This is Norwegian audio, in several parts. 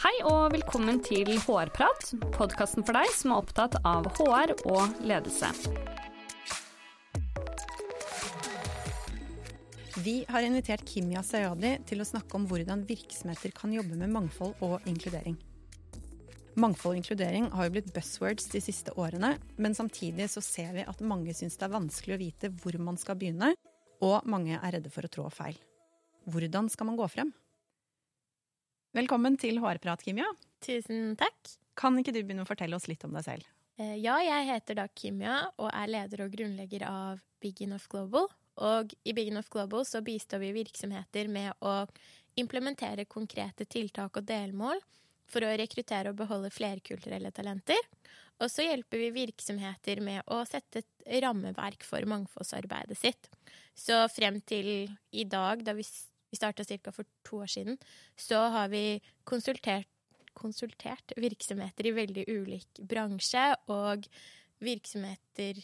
Hei og velkommen til HR-prat, podkasten for deg som er opptatt av HR og ledelse. Vi har invitert Kimya Sayadi til å snakke om hvordan virksomheter kan jobbe med mangfold og inkludering. Mangfold og inkludering har jo blitt buzzwords de siste årene, men samtidig så ser vi at mange syns det er vanskelig å vite hvor man skal begynne, og mange er redde for å trå feil. Hvordan skal man gå frem? Velkommen til Hårprat, Kimia. Tusen takk. Kan ikke du begynne å fortelle oss litt om deg selv? Eh, Ja, jeg heter da Kimia og er leder og grunnlegger av Big Enough Global. Og i Big Enough Global så bistår vi virksomheter med å implementere konkrete tiltak og delmål for å rekruttere og beholde flerkulturelle talenter. Og så hjelper vi virksomheter med å sette et rammeverk for mangfoldsarbeidet sitt. Så frem til i dag, da vi, vi starta ca. for to år siden, så har vi konsultert konsultert virksomheter i veldig ulik bransje og virksomheter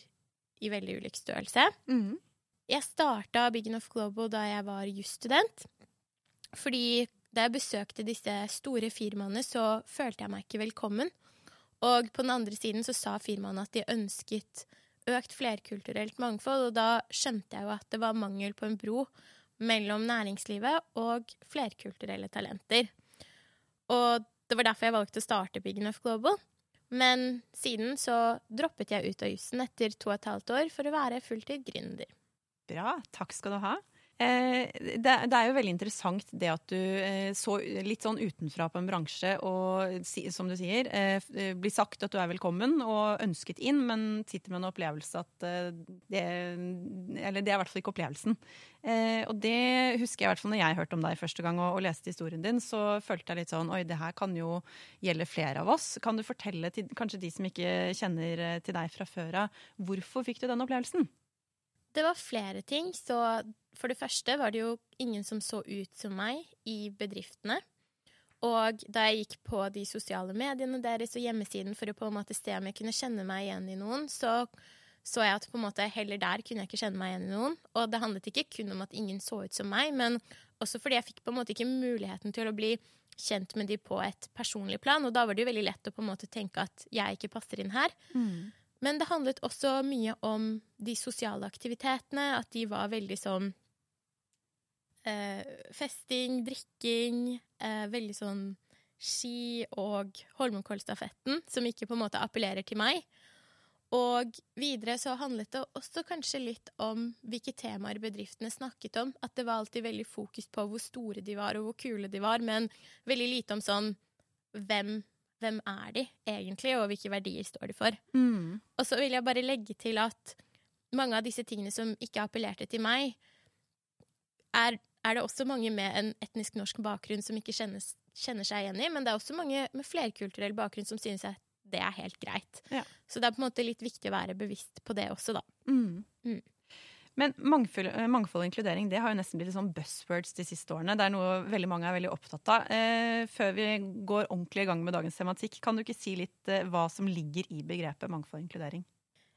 i veldig ulik størrelse. Mm. Jeg starta Big Enough Global da jeg var jusstudent. Fordi da jeg besøkte disse store firmaene, så følte jeg meg ikke velkommen. Og på den andre siden så sa firmaene at de ønsket økt flerkulturelt mangfold, og da skjønte jeg jo at det var mangel på en bro mellom næringslivet og flerkulturelle talenter. Og det var derfor jeg valgte å starte Big Enough Global. Men siden så droppet jeg ut av jussen etter to og et halvt år for å være fulltid gründer. Bra, takk skal du ha. Eh, det, det er jo veldig interessant det at du eh, så litt sånn utenfra på en bransje og som du sier, eh, blir sagt at du er velkommen og ønsket inn, men sitter med en opplevelse at det Eller det er i hvert fall ikke opplevelsen. Og det husker jeg i hvert fall når jeg hørte om deg første gang og, og leste historien din, så følte jeg litt sånn Oi, det her kan jo gjelde flere av oss. Kan du fortelle til kanskje de som ikke kjenner til deg fra før av, hvorfor fikk du den opplevelsen? Det var flere ting. Så for det første var det jo ingen som så ut som meg i bedriftene. Og da jeg gikk på de sosiale mediene deres og hjemmesiden for å på en måte se om jeg kunne kjenne meg igjen i noen, så så jeg at på en måte heller der kunne jeg ikke kjenne meg igjen i noen. Og det handlet ikke kun om at ingen så ut som meg, men også fordi jeg fikk på en måte ikke muligheten til å bli kjent med de på et personlig plan. Og da var det jo veldig lett å på en måte tenke at jeg ikke passer inn her. Men det handlet også mye om de sosiale aktivitetene, at de var veldig sånn eh, festing, drikking, eh, veldig sånn ski og Holmenkollstafetten, som ikke på en måte appellerer til meg. Og videre så handlet det også kanskje litt om hvilke temaer bedriftene snakket om. At det var alltid veldig fokus på hvor store de var og hvor kule de var, men veldig lite om sånn hvem, hvem er de egentlig, og hvilke verdier står de for. Og så vil jeg bare legge til at mange av disse tingene som ikke appellerte til meg, er, er det også mange med en etnisk norsk bakgrunn som ikke kjennes, kjenner seg igjen i, men det er også mange med flerkulturell bakgrunn som synes at det er helt greit. Ja. Så det er på en måte litt viktig å være bevisst på det også, da. Mm. Mm. Men mangfold, eh, mangfold og inkludering det har jo nesten blitt litt sånn buzzwords de siste årene. Det er noe veldig mange er veldig opptatt av. Eh, før vi går ordentlig i gang med dagens tematikk, kan du ikke si litt eh, hva som ligger i begrepet mangfold og inkludering?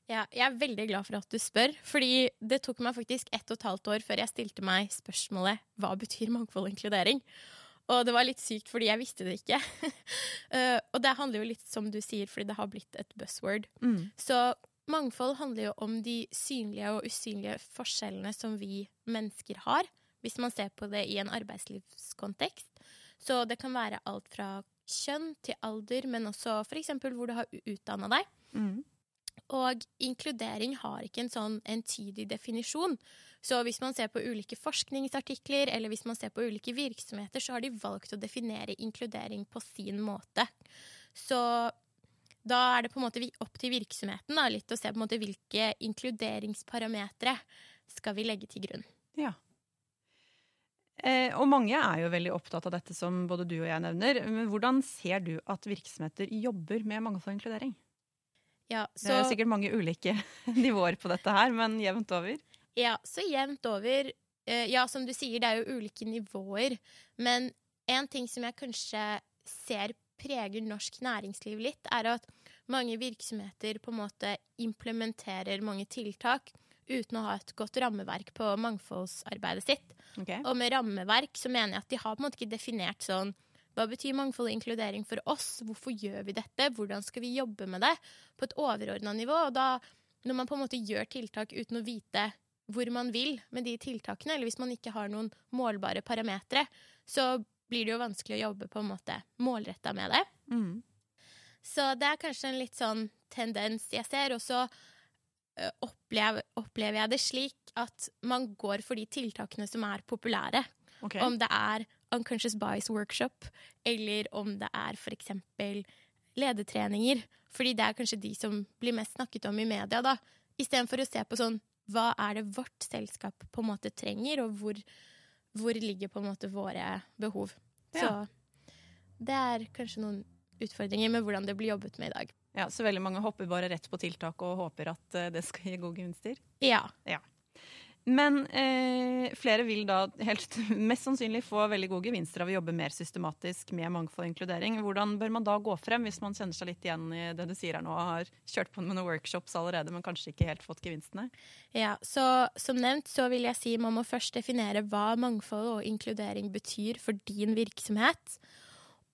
Ja, jeg er veldig glad for at du spør, fordi det tok meg faktisk ett og et halvt år før jeg stilte meg spørsmålet hva betyr mangfold og inkludering? Og det var litt sykt, fordi jeg visste det ikke. uh, og det handler jo litt som du sier, fordi det har blitt et buzzword. Så mangfold handler jo om de synlige og usynlige forskjellene som vi mennesker har, hvis man ser på det i en arbeidslivskontekst. Så det kan være alt fra kjønn til alder, men også f.eks. hvor du har utdanna deg. Mm. Og inkludering har ikke en sånn entydig definisjon. Så hvis man ser på ulike forskningsartikler, eller hvis man ser på ulike virksomheter, så har de valgt å definere inkludering på sin måte. Så da er det på en måte opp til virksomheten da, litt å se på en måte hvilke inkluderingsparametere skal vi legge til grunn. Ja. Eh, og mange er jo veldig opptatt av dette som både du og jeg nevner. Men hvordan ser du at virksomheter jobber med mangfold og inkludering? Ja, Det er sikkert mange ulike nivåer på dette her, men jevnt over. ja, så jevnt over eh, Ja, som du sier, det er jo ulike nivåer. Men en ting som jeg kanskje ser preger norsk næringsliv litt, er at mange virksomheter på en måte implementerer mange tiltak uten å ha et godt rammeverk på mangfoldsarbeidet sitt. Okay. Og med rammeverk så mener jeg at de har på en måte ikke definert sånn Hva betyr mangfold og inkludering for oss? Hvorfor gjør vi dette? Hvordan skal vi jobbe med det på et overordna nivå? Og da, når man på en måte gjør tiltak uten å vite hvor man vil med de tiltakene, eller hvis man ikke har noen målbare parametere, så blir det jo vanskelig å jobbe på en måte målretta med det. Mm. Så det er kanskje en litt sånn tendens jeg ser. Og så opplever, opplever jeg det slik at man går for de tiltakene som er populære. Okay. Om det er Unconscious Bias Workshop, eller om det er f.eks. ledetreninger. Fordi det er kanskje de som blir mest snakket om i media, da. Istedenfor å se på sånn hva er det vårt selskap på en måte trenger, og hvor, hvor ligger på en måte våre behov. Ja. Så det er kanskje noen utfordringer med hvordan det blir jobbet med i dag. Ja, Så veldig mange hopper bare rett på tiltak og håper at eh, det skal gi gode gevinster. Ja. Men eh, flere vil da helt mest sannsynlig få veldig gode gevinster av å jobbe mer systematisk med mangfold og inkludering. Hvordan bør man da gå frem hvis man kjenner seg litt igjen i det du sier her nå, og har kjørt på med noen workshops allerede, men kanskje ikke helt fått gevinstene? Ja, så Som nevnt så vil jeg si man må først definere hva mangfold og inkludering betyr for din virksomhet.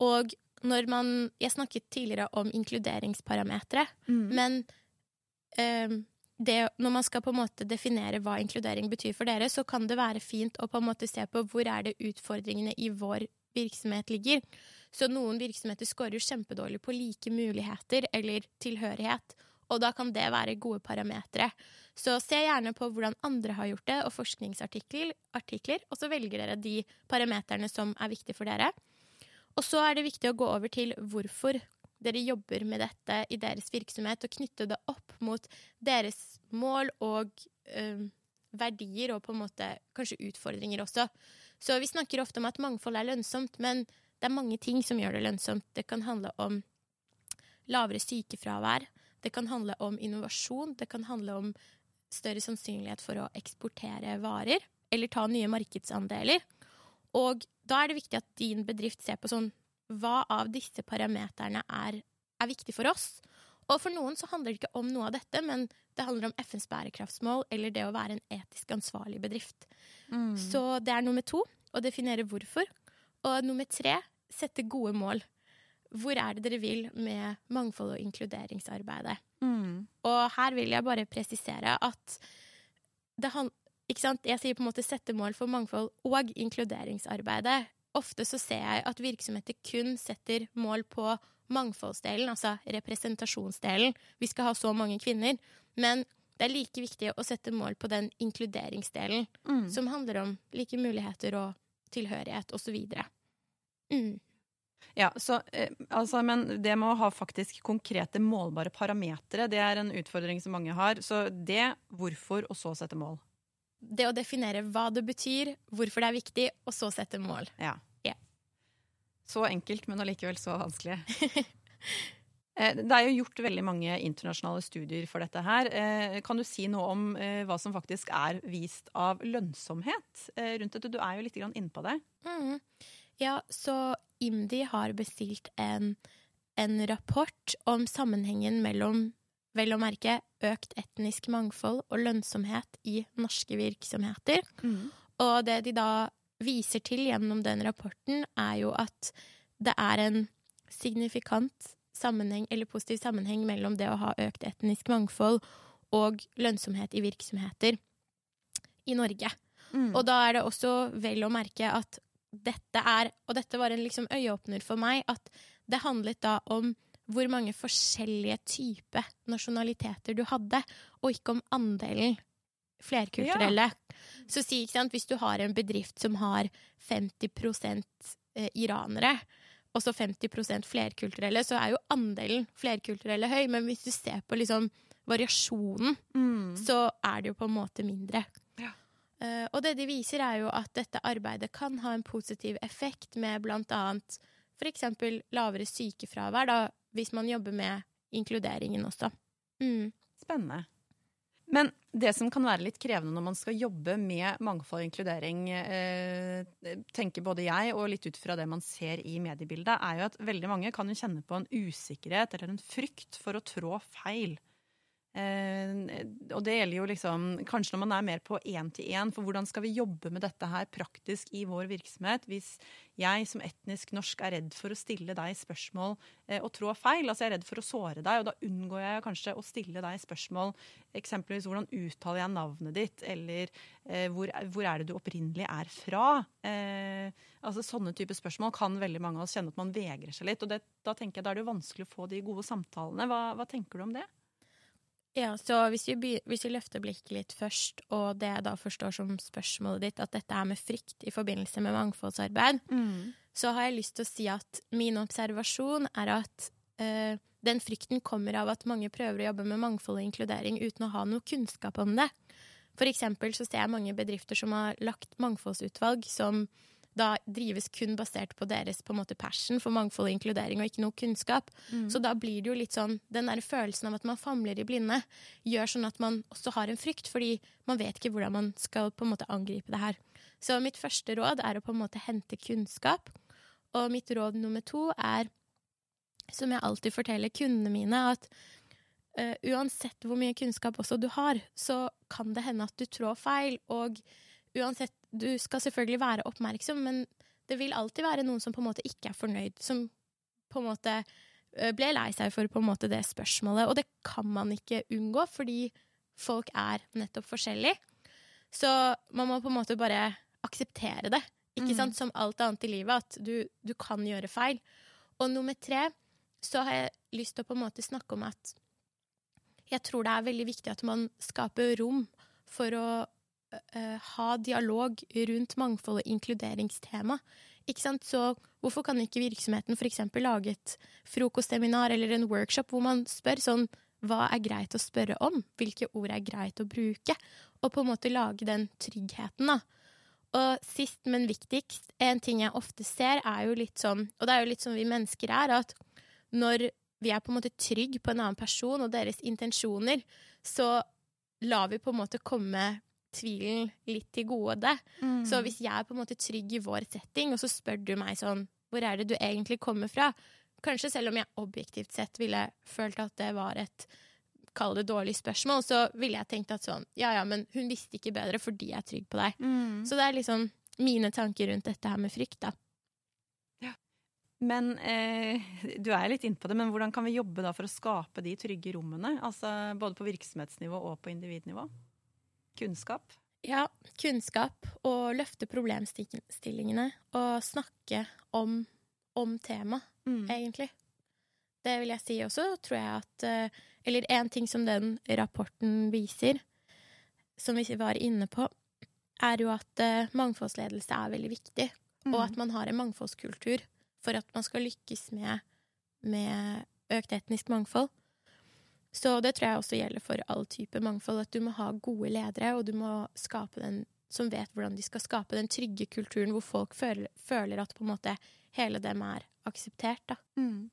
Og når man Jeg snakket tidligere om inkluderingsparametere, men um, det, når man skal på en måte definere hva inkludering betyr for dere, så kan det være fint å på en måte se på hvor er det utfordringene i vår virksomhet ligger. Så noen virksomheter scorer jo kjempedårlig på like muligheter eller tilhørighet, og da kan det være gode parametere. Så se gjerne på hvordan andre har gjort det, og forskningsartikler, artikler, og så velger dere de parameterne som er viktige for dere. Og så er det viktig å gå over til hvorfor dere jobber med dette i deres virksomhet, og knytte det opp mot deres mål og øh, verdier, og på en måte kanskje utfordringer også. Så vi snakker ofte om at mangfold er lønnsomt, men det er mange ting som gjør det lønnsomt. Det kan handle om lavere sykefravær, det kan handle om innovasjon, det kan handle om større sannsynlighet for å eksportere varer, eller ta nye markedsandeler. Og da er det viktig at din bedrift ser på sånn hva av disse parameterne er, er viktig for oss. Og for noen så handler det ikke om noe av dette, men det handler om FNs bærekraftsmål eller det å være en etisk ansvarlig bedrift. Så det er nummer to å definere hvorfor. Og nummer tre sette gode mål. Hvor er det dere vil med mangfold- og inkluderingsarbeidet? Mm. Og her vil jeg bare presisere at det han, ikke sant? Jeg sier på en måte sette mål for mangfold og inkluderingsarbeidet. Ofte så ser jeg at virksomheter kun setter mål på mangfoldsdelen, altså representasjonsdelen. Vi skal ha så mange kvinner. Men det er like viktig å sette mål på den inkluderingsdelen, Mm. som handler om like muligheter og tilhørighet osv. Mm. Ja, så, eh, altså, men det med å ha faktisk konkrete målbare parametere, det er en utfordring som mange har. Så det, hvorfor, og så sette mål. Det å definere hva det betyr, hvorfor det er viktig, og så sette mål. Ja. Yeah. Så enkelt, men allikevel så vanskelig. Eh, Det er jo gjort veldig mange internasjonale studier for dette her. Eh, Kan du si noe om eh, hva som faktisk er vist av lønnsomhet rundt dette? Du er jo litt inne på det. Mm. Ja, så IMDi har bestilt en, en rapport om sammenhengen mellom vel å merke økt etnisk mangfold og lønnsomhet i norske virksomheter. Og det de da viser til gjennom den rapporten, er jo at det er en signifikant sammenheng, eller positiv sammenheng mellom det å ha økt etnisk mangfold og lønnsomhet i virksomheter i Norge. Og da er det også vel å merke at dette er, og dette var en liksom øyeåpner for meg, at det handlet da om hvor mange forskjellige typer nasjonaliteter du hadde, og ikke om andelen flerkulturelle. Så si, ikke sant, hvis du har en bedrift som har 50 eh, iranere, og så 50% flerkulturelle, så er jo andelen flerkulturelle høy, men hvis du ser på liksom variasjonen, så er det jo på en måte mindre. Ja. Eh, og det de viser, er jo at dette arbeidet kan ha en positiv effekt med blant annet eksempel lavere sykefravær, da, hvis man jobber med inkluderingen også. Mm. Spennende. Men det som kan være litt krevende når man skal jobbe med mangfold og inkludering, eh, tenker både jeg og litt ut fra det man ser i mediebildet, er jo at veldig mange kan kjenne på en usikkerhet eller en frykt for å trå feil. Eh, og det gjelder jo liksom Kanskje når man er mer på én-til-én, for hvordan skal vi jobbe med dette her praktisk i vår virksomhet hvis jeg som etnisk norsk er redd for å stille deg spørsmål eh, og trå feil? Altså jeg er redd for å såre deg, og da unngår jeg kanskje å stille deg spørsmål eksempelvis hvordan uttaler jeg navnet ditt, eller eh, hvor, hvor, er det du opprinnelig er fra? Eh, altså Sånne type spørsmål kan veldig mange av oss kjenne at man vegrer seg litt. og det, Da tenker jeg da er det vanskelig å få de gode samtalene. Hva, hva tenker du om det? Ja, så hvis vi, hvis vi, løfter blikket litt først, og det jeg da forstår som spørsmålet ditt, at dette er med frykt i forbindelse med mangfoldsarbeid, mm. så har jeg lyst til å si at min observasjon er at øh, den frykten kommer av at mange prøver å jobbe med mangfold og inkludering uten å ha noe kunnskap om det. For eksempel så ser jeg mange bedrifter som har lagt mangfoldsutvalg som da drives kun basert på deres på en måte passion for mangfold og inkludering, og ikke noe kunnskap. Mm. Så da blir det jo litt sånn Den der følelsen av at man famler i blinde, gjør sånn at man også har en frykt, fordi man vet ikke hvordan man skal på en måte angripe det her. Så mitt første råd er å på en måte hente kunnskap. Og mitt råd nummer to er, som jeg alltid forteller kundene mine, at uh, uansett hvor mye kunnskap også du har, så kan det hende at du trår feil. og uansett, du skal selvfølgelig være oppmerksom, men det vil alltid være noen som på en måte ikke er fornøyd, som på en måte ble lei seg for på en måte det spørsmålet. Og det kan man ikke unngå, fordi folk er nettopp forskjellige. Så man må på en måte bare akseptere det, ikke mm. sant, som alt annet i livet, at du, du, kan gjøre feil. Og nummer tre så har jeg lyst til å på en måte snakke om at jeg tror det er veldig viktig at man skaper rom for å uh, ha dialog rundt mangfold og inkluderingstema. Ikke sant? Så hvorfor kan ikke virksomheten f.eks. lage et frokostseminar eller en workshop hvor man spør sånn hva er greit å spørre om? Hvilke ord er greit å bruke? Og på en måte lage den tryggheten, da. Og sist, men viktigst, en ting jeg ofte ser, er jo litt sånn Og det er jo litt sånn vi mennesker er, at når vi er på en måte trygg på en annen person og deres intensjoner, så lar vi på en måte komme tvilen litt til gode. Mm. Så hvis jeg er på en måte trygg i vår setting, og så spør du meg sånn Hvor er det du egentlig kommer fra? Kanskje selv om jeg objektivt sett ville følt at det var et Kall det dårlig spørsmål, så ville jeg tenkt at sånn Ja ja, men hun visste ikke bedre fordi jeg er trygg på deg. Mm. Så det er liksom mine tanker rundt dette her med frykt, da. Men eh, Du er litt inne på det, men hvordan kan vi jobbe da for å skape de trygge rommene? Altså Både på virksomhetsnivå og på individnivå? Kunnskap? Ja, kunnskap. Og løfte problemstillingene. Og snakke om, om tema, mm. egentlig. Det vil jeg si også, tror jeg at eh, Eller en ting som den rapporten viser, som vi var inne på, er jo at uh, mangfoldsledelse er veldig viktig. Mm. Og at man har en mangfoldskultur for at man skal lykkes med, med økt etnisk mangfold. Så det tror jeg også gjelder for all type mangfold. At du må ha gode ledere, og du må skape den som vet hvordan de skal skape den trygge kulturen hvor folk føler, føler at på en måte hele dem er akseptert. da. Mm.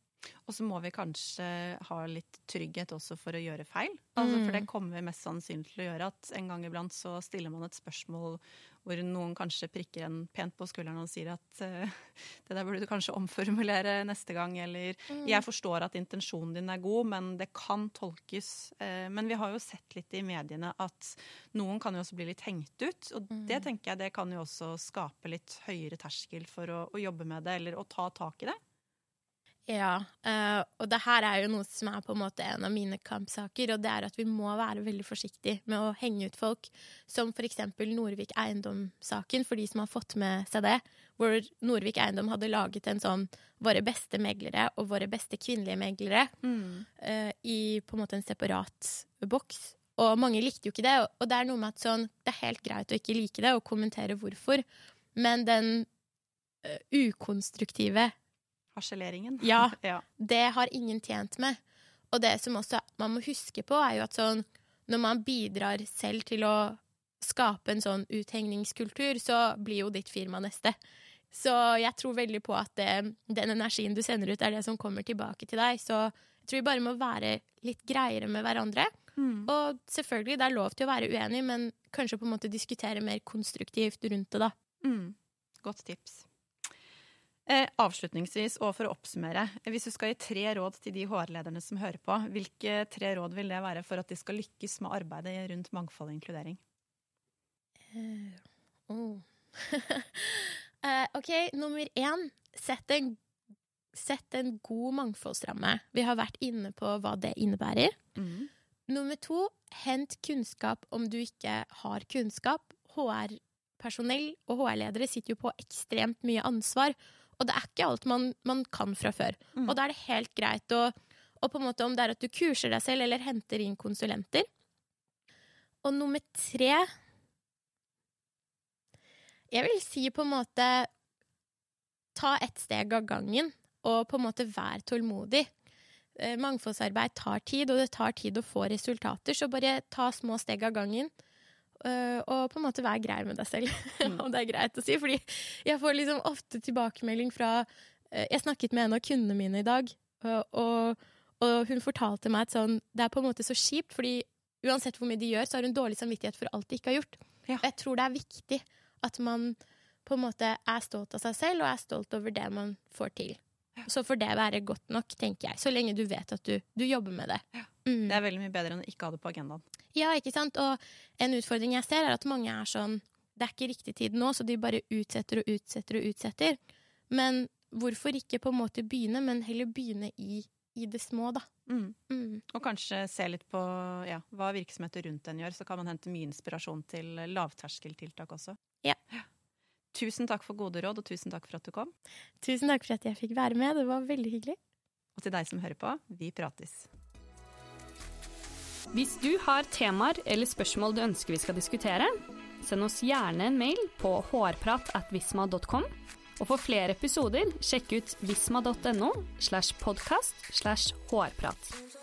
Og så må vi kanskje ha litt trygghet også for å gjøre feil. Altså, for det mm. kommer vi mest sannsynlig til å gjøre. At en gang iblant så stiller man et spørsmål hvor noen kanskje prikker en pent på skulderen og sier at uh, det der burde du kanskje omformulere neste gang, eller mm. jeg forstår at intensjonen din er god, men det kan tolkes. Uh, men vi har jo sett litt i mediene at noen kan jo også bli litt hengt ut, og mm. det tenker jeg det kan jo også skape litt høyere terskel for å, å jobbe med det, eller å ta tak i det. Ja, uh, og det her er jo noe som er på en måte en av mine kampsaker, og det er at vi må være veldig forsiktige med å henge ut folk, som eksempel Norvik Eiendom-saken, for de som har fått med seg det, hvor Norvik Eiendom hadde laget en sånn våre beste meglere og våre beste kvinnelige meglere mm. uh, i på en måte en separat boks. Og mange likte jo ikke det, og det er noe med at sånn, det er helt greit å ikke like det og kommentere hvorfor, men den uh, ukonstruktive Harseleringen. Ja, ja. Det har ingen tjent med. Og det som også man må huske på, er jo at sånn når man bidrar selv til å skape en sånn uthengningskultur, så blir jo ditt firma neste. Så jeg tror veldig på at det, den energien du sender ut, er det som kommer tilbake til deg. Så jeg tror vi bare må være litt greiere med hverandre. Mm. Og selvfølgelig, det er lov til å være uenig, men kanskje på en måte diskutere mer konstruktivt rundt det, da. Mm. Godt tips. Eh, avslutningsvis, og for å oppsummere, hvis du skal gi tre råd til de HR-lederne som hører på, hvilke tre råd vil det være for at de skal lykkes med arbeidet rundt mangfold og inkludering? Uh, oh. uh, OK, nummer én. Sett en, sett en god mangfoldsramme. Vi har vært inne på hva det innebærer. Mm. Nummer to, hent kunnskap om du ikke har kunnskap. HR-personell og HR-ledere sitter jo på ekstremt mye ansvar. Og det er ikke alt man, man kan fra før. Mm. Og da er det helt greit å og på en måte om det er at du kurser deg selv eller henter inn konsulenter. Og nummer tre Jeg vil si på en måte Ta ett steg av gangen, og på en måte vær tålmodig. Eh, Mangfoldsarbeid tar tid, og det tar tid å få resultater, så bare ta små steg av gangen. Eh, Og på en måte være grei med deg selv, Mm. om det er greit å si. Fordi jeg får liksom ofte tilbakemelding fra eh, Jeg snakket med en av kundene mine i dag, og, og, hun fortalte meg at sånn Det er på en måte så kjipt, fordi uansett hvor mye de gjør, så har hun dårlig samvittighet for alt de ikke har gjort. Ja. Og jeg tror det er viktig at man på en måte er stolt av seg selv, og er stolt over det man får til. Så får det være godt nok, tenker jeg. Så lenge du vet at du, du jobber med det. Mm. Det er veldig mye bedre enn å ikke ha det på agendaen. Ja, ikke sant? Og en utfordring jeg ser, er at mange er sånn Det er ikke riktig tid nå, så de bare utsetter og utsetter og utsetter. Men hvorfor ikke på en måte begynne, men heller begynne i, i det små, da. Mm. Mm. Og kanskje se litt på ja, hva virksomheter rundt en gjør, så kan man hente mye inspirasjon til lavterskeltiltak også. Ja. Tusen takk for gode råd, og tusen takk for at du kom. Tusen takk for at jeg fikk være med. Det var veldig hyggelig. Og til deg som hører på, vi prates. Hvis du har temaer eller spørsmål du ønsker vi skal diskutere, send oss gjerne en mail på hårpratatvisma.com. Og for flere episoder, sjekk ut visma.no slash podkast slash hårprat.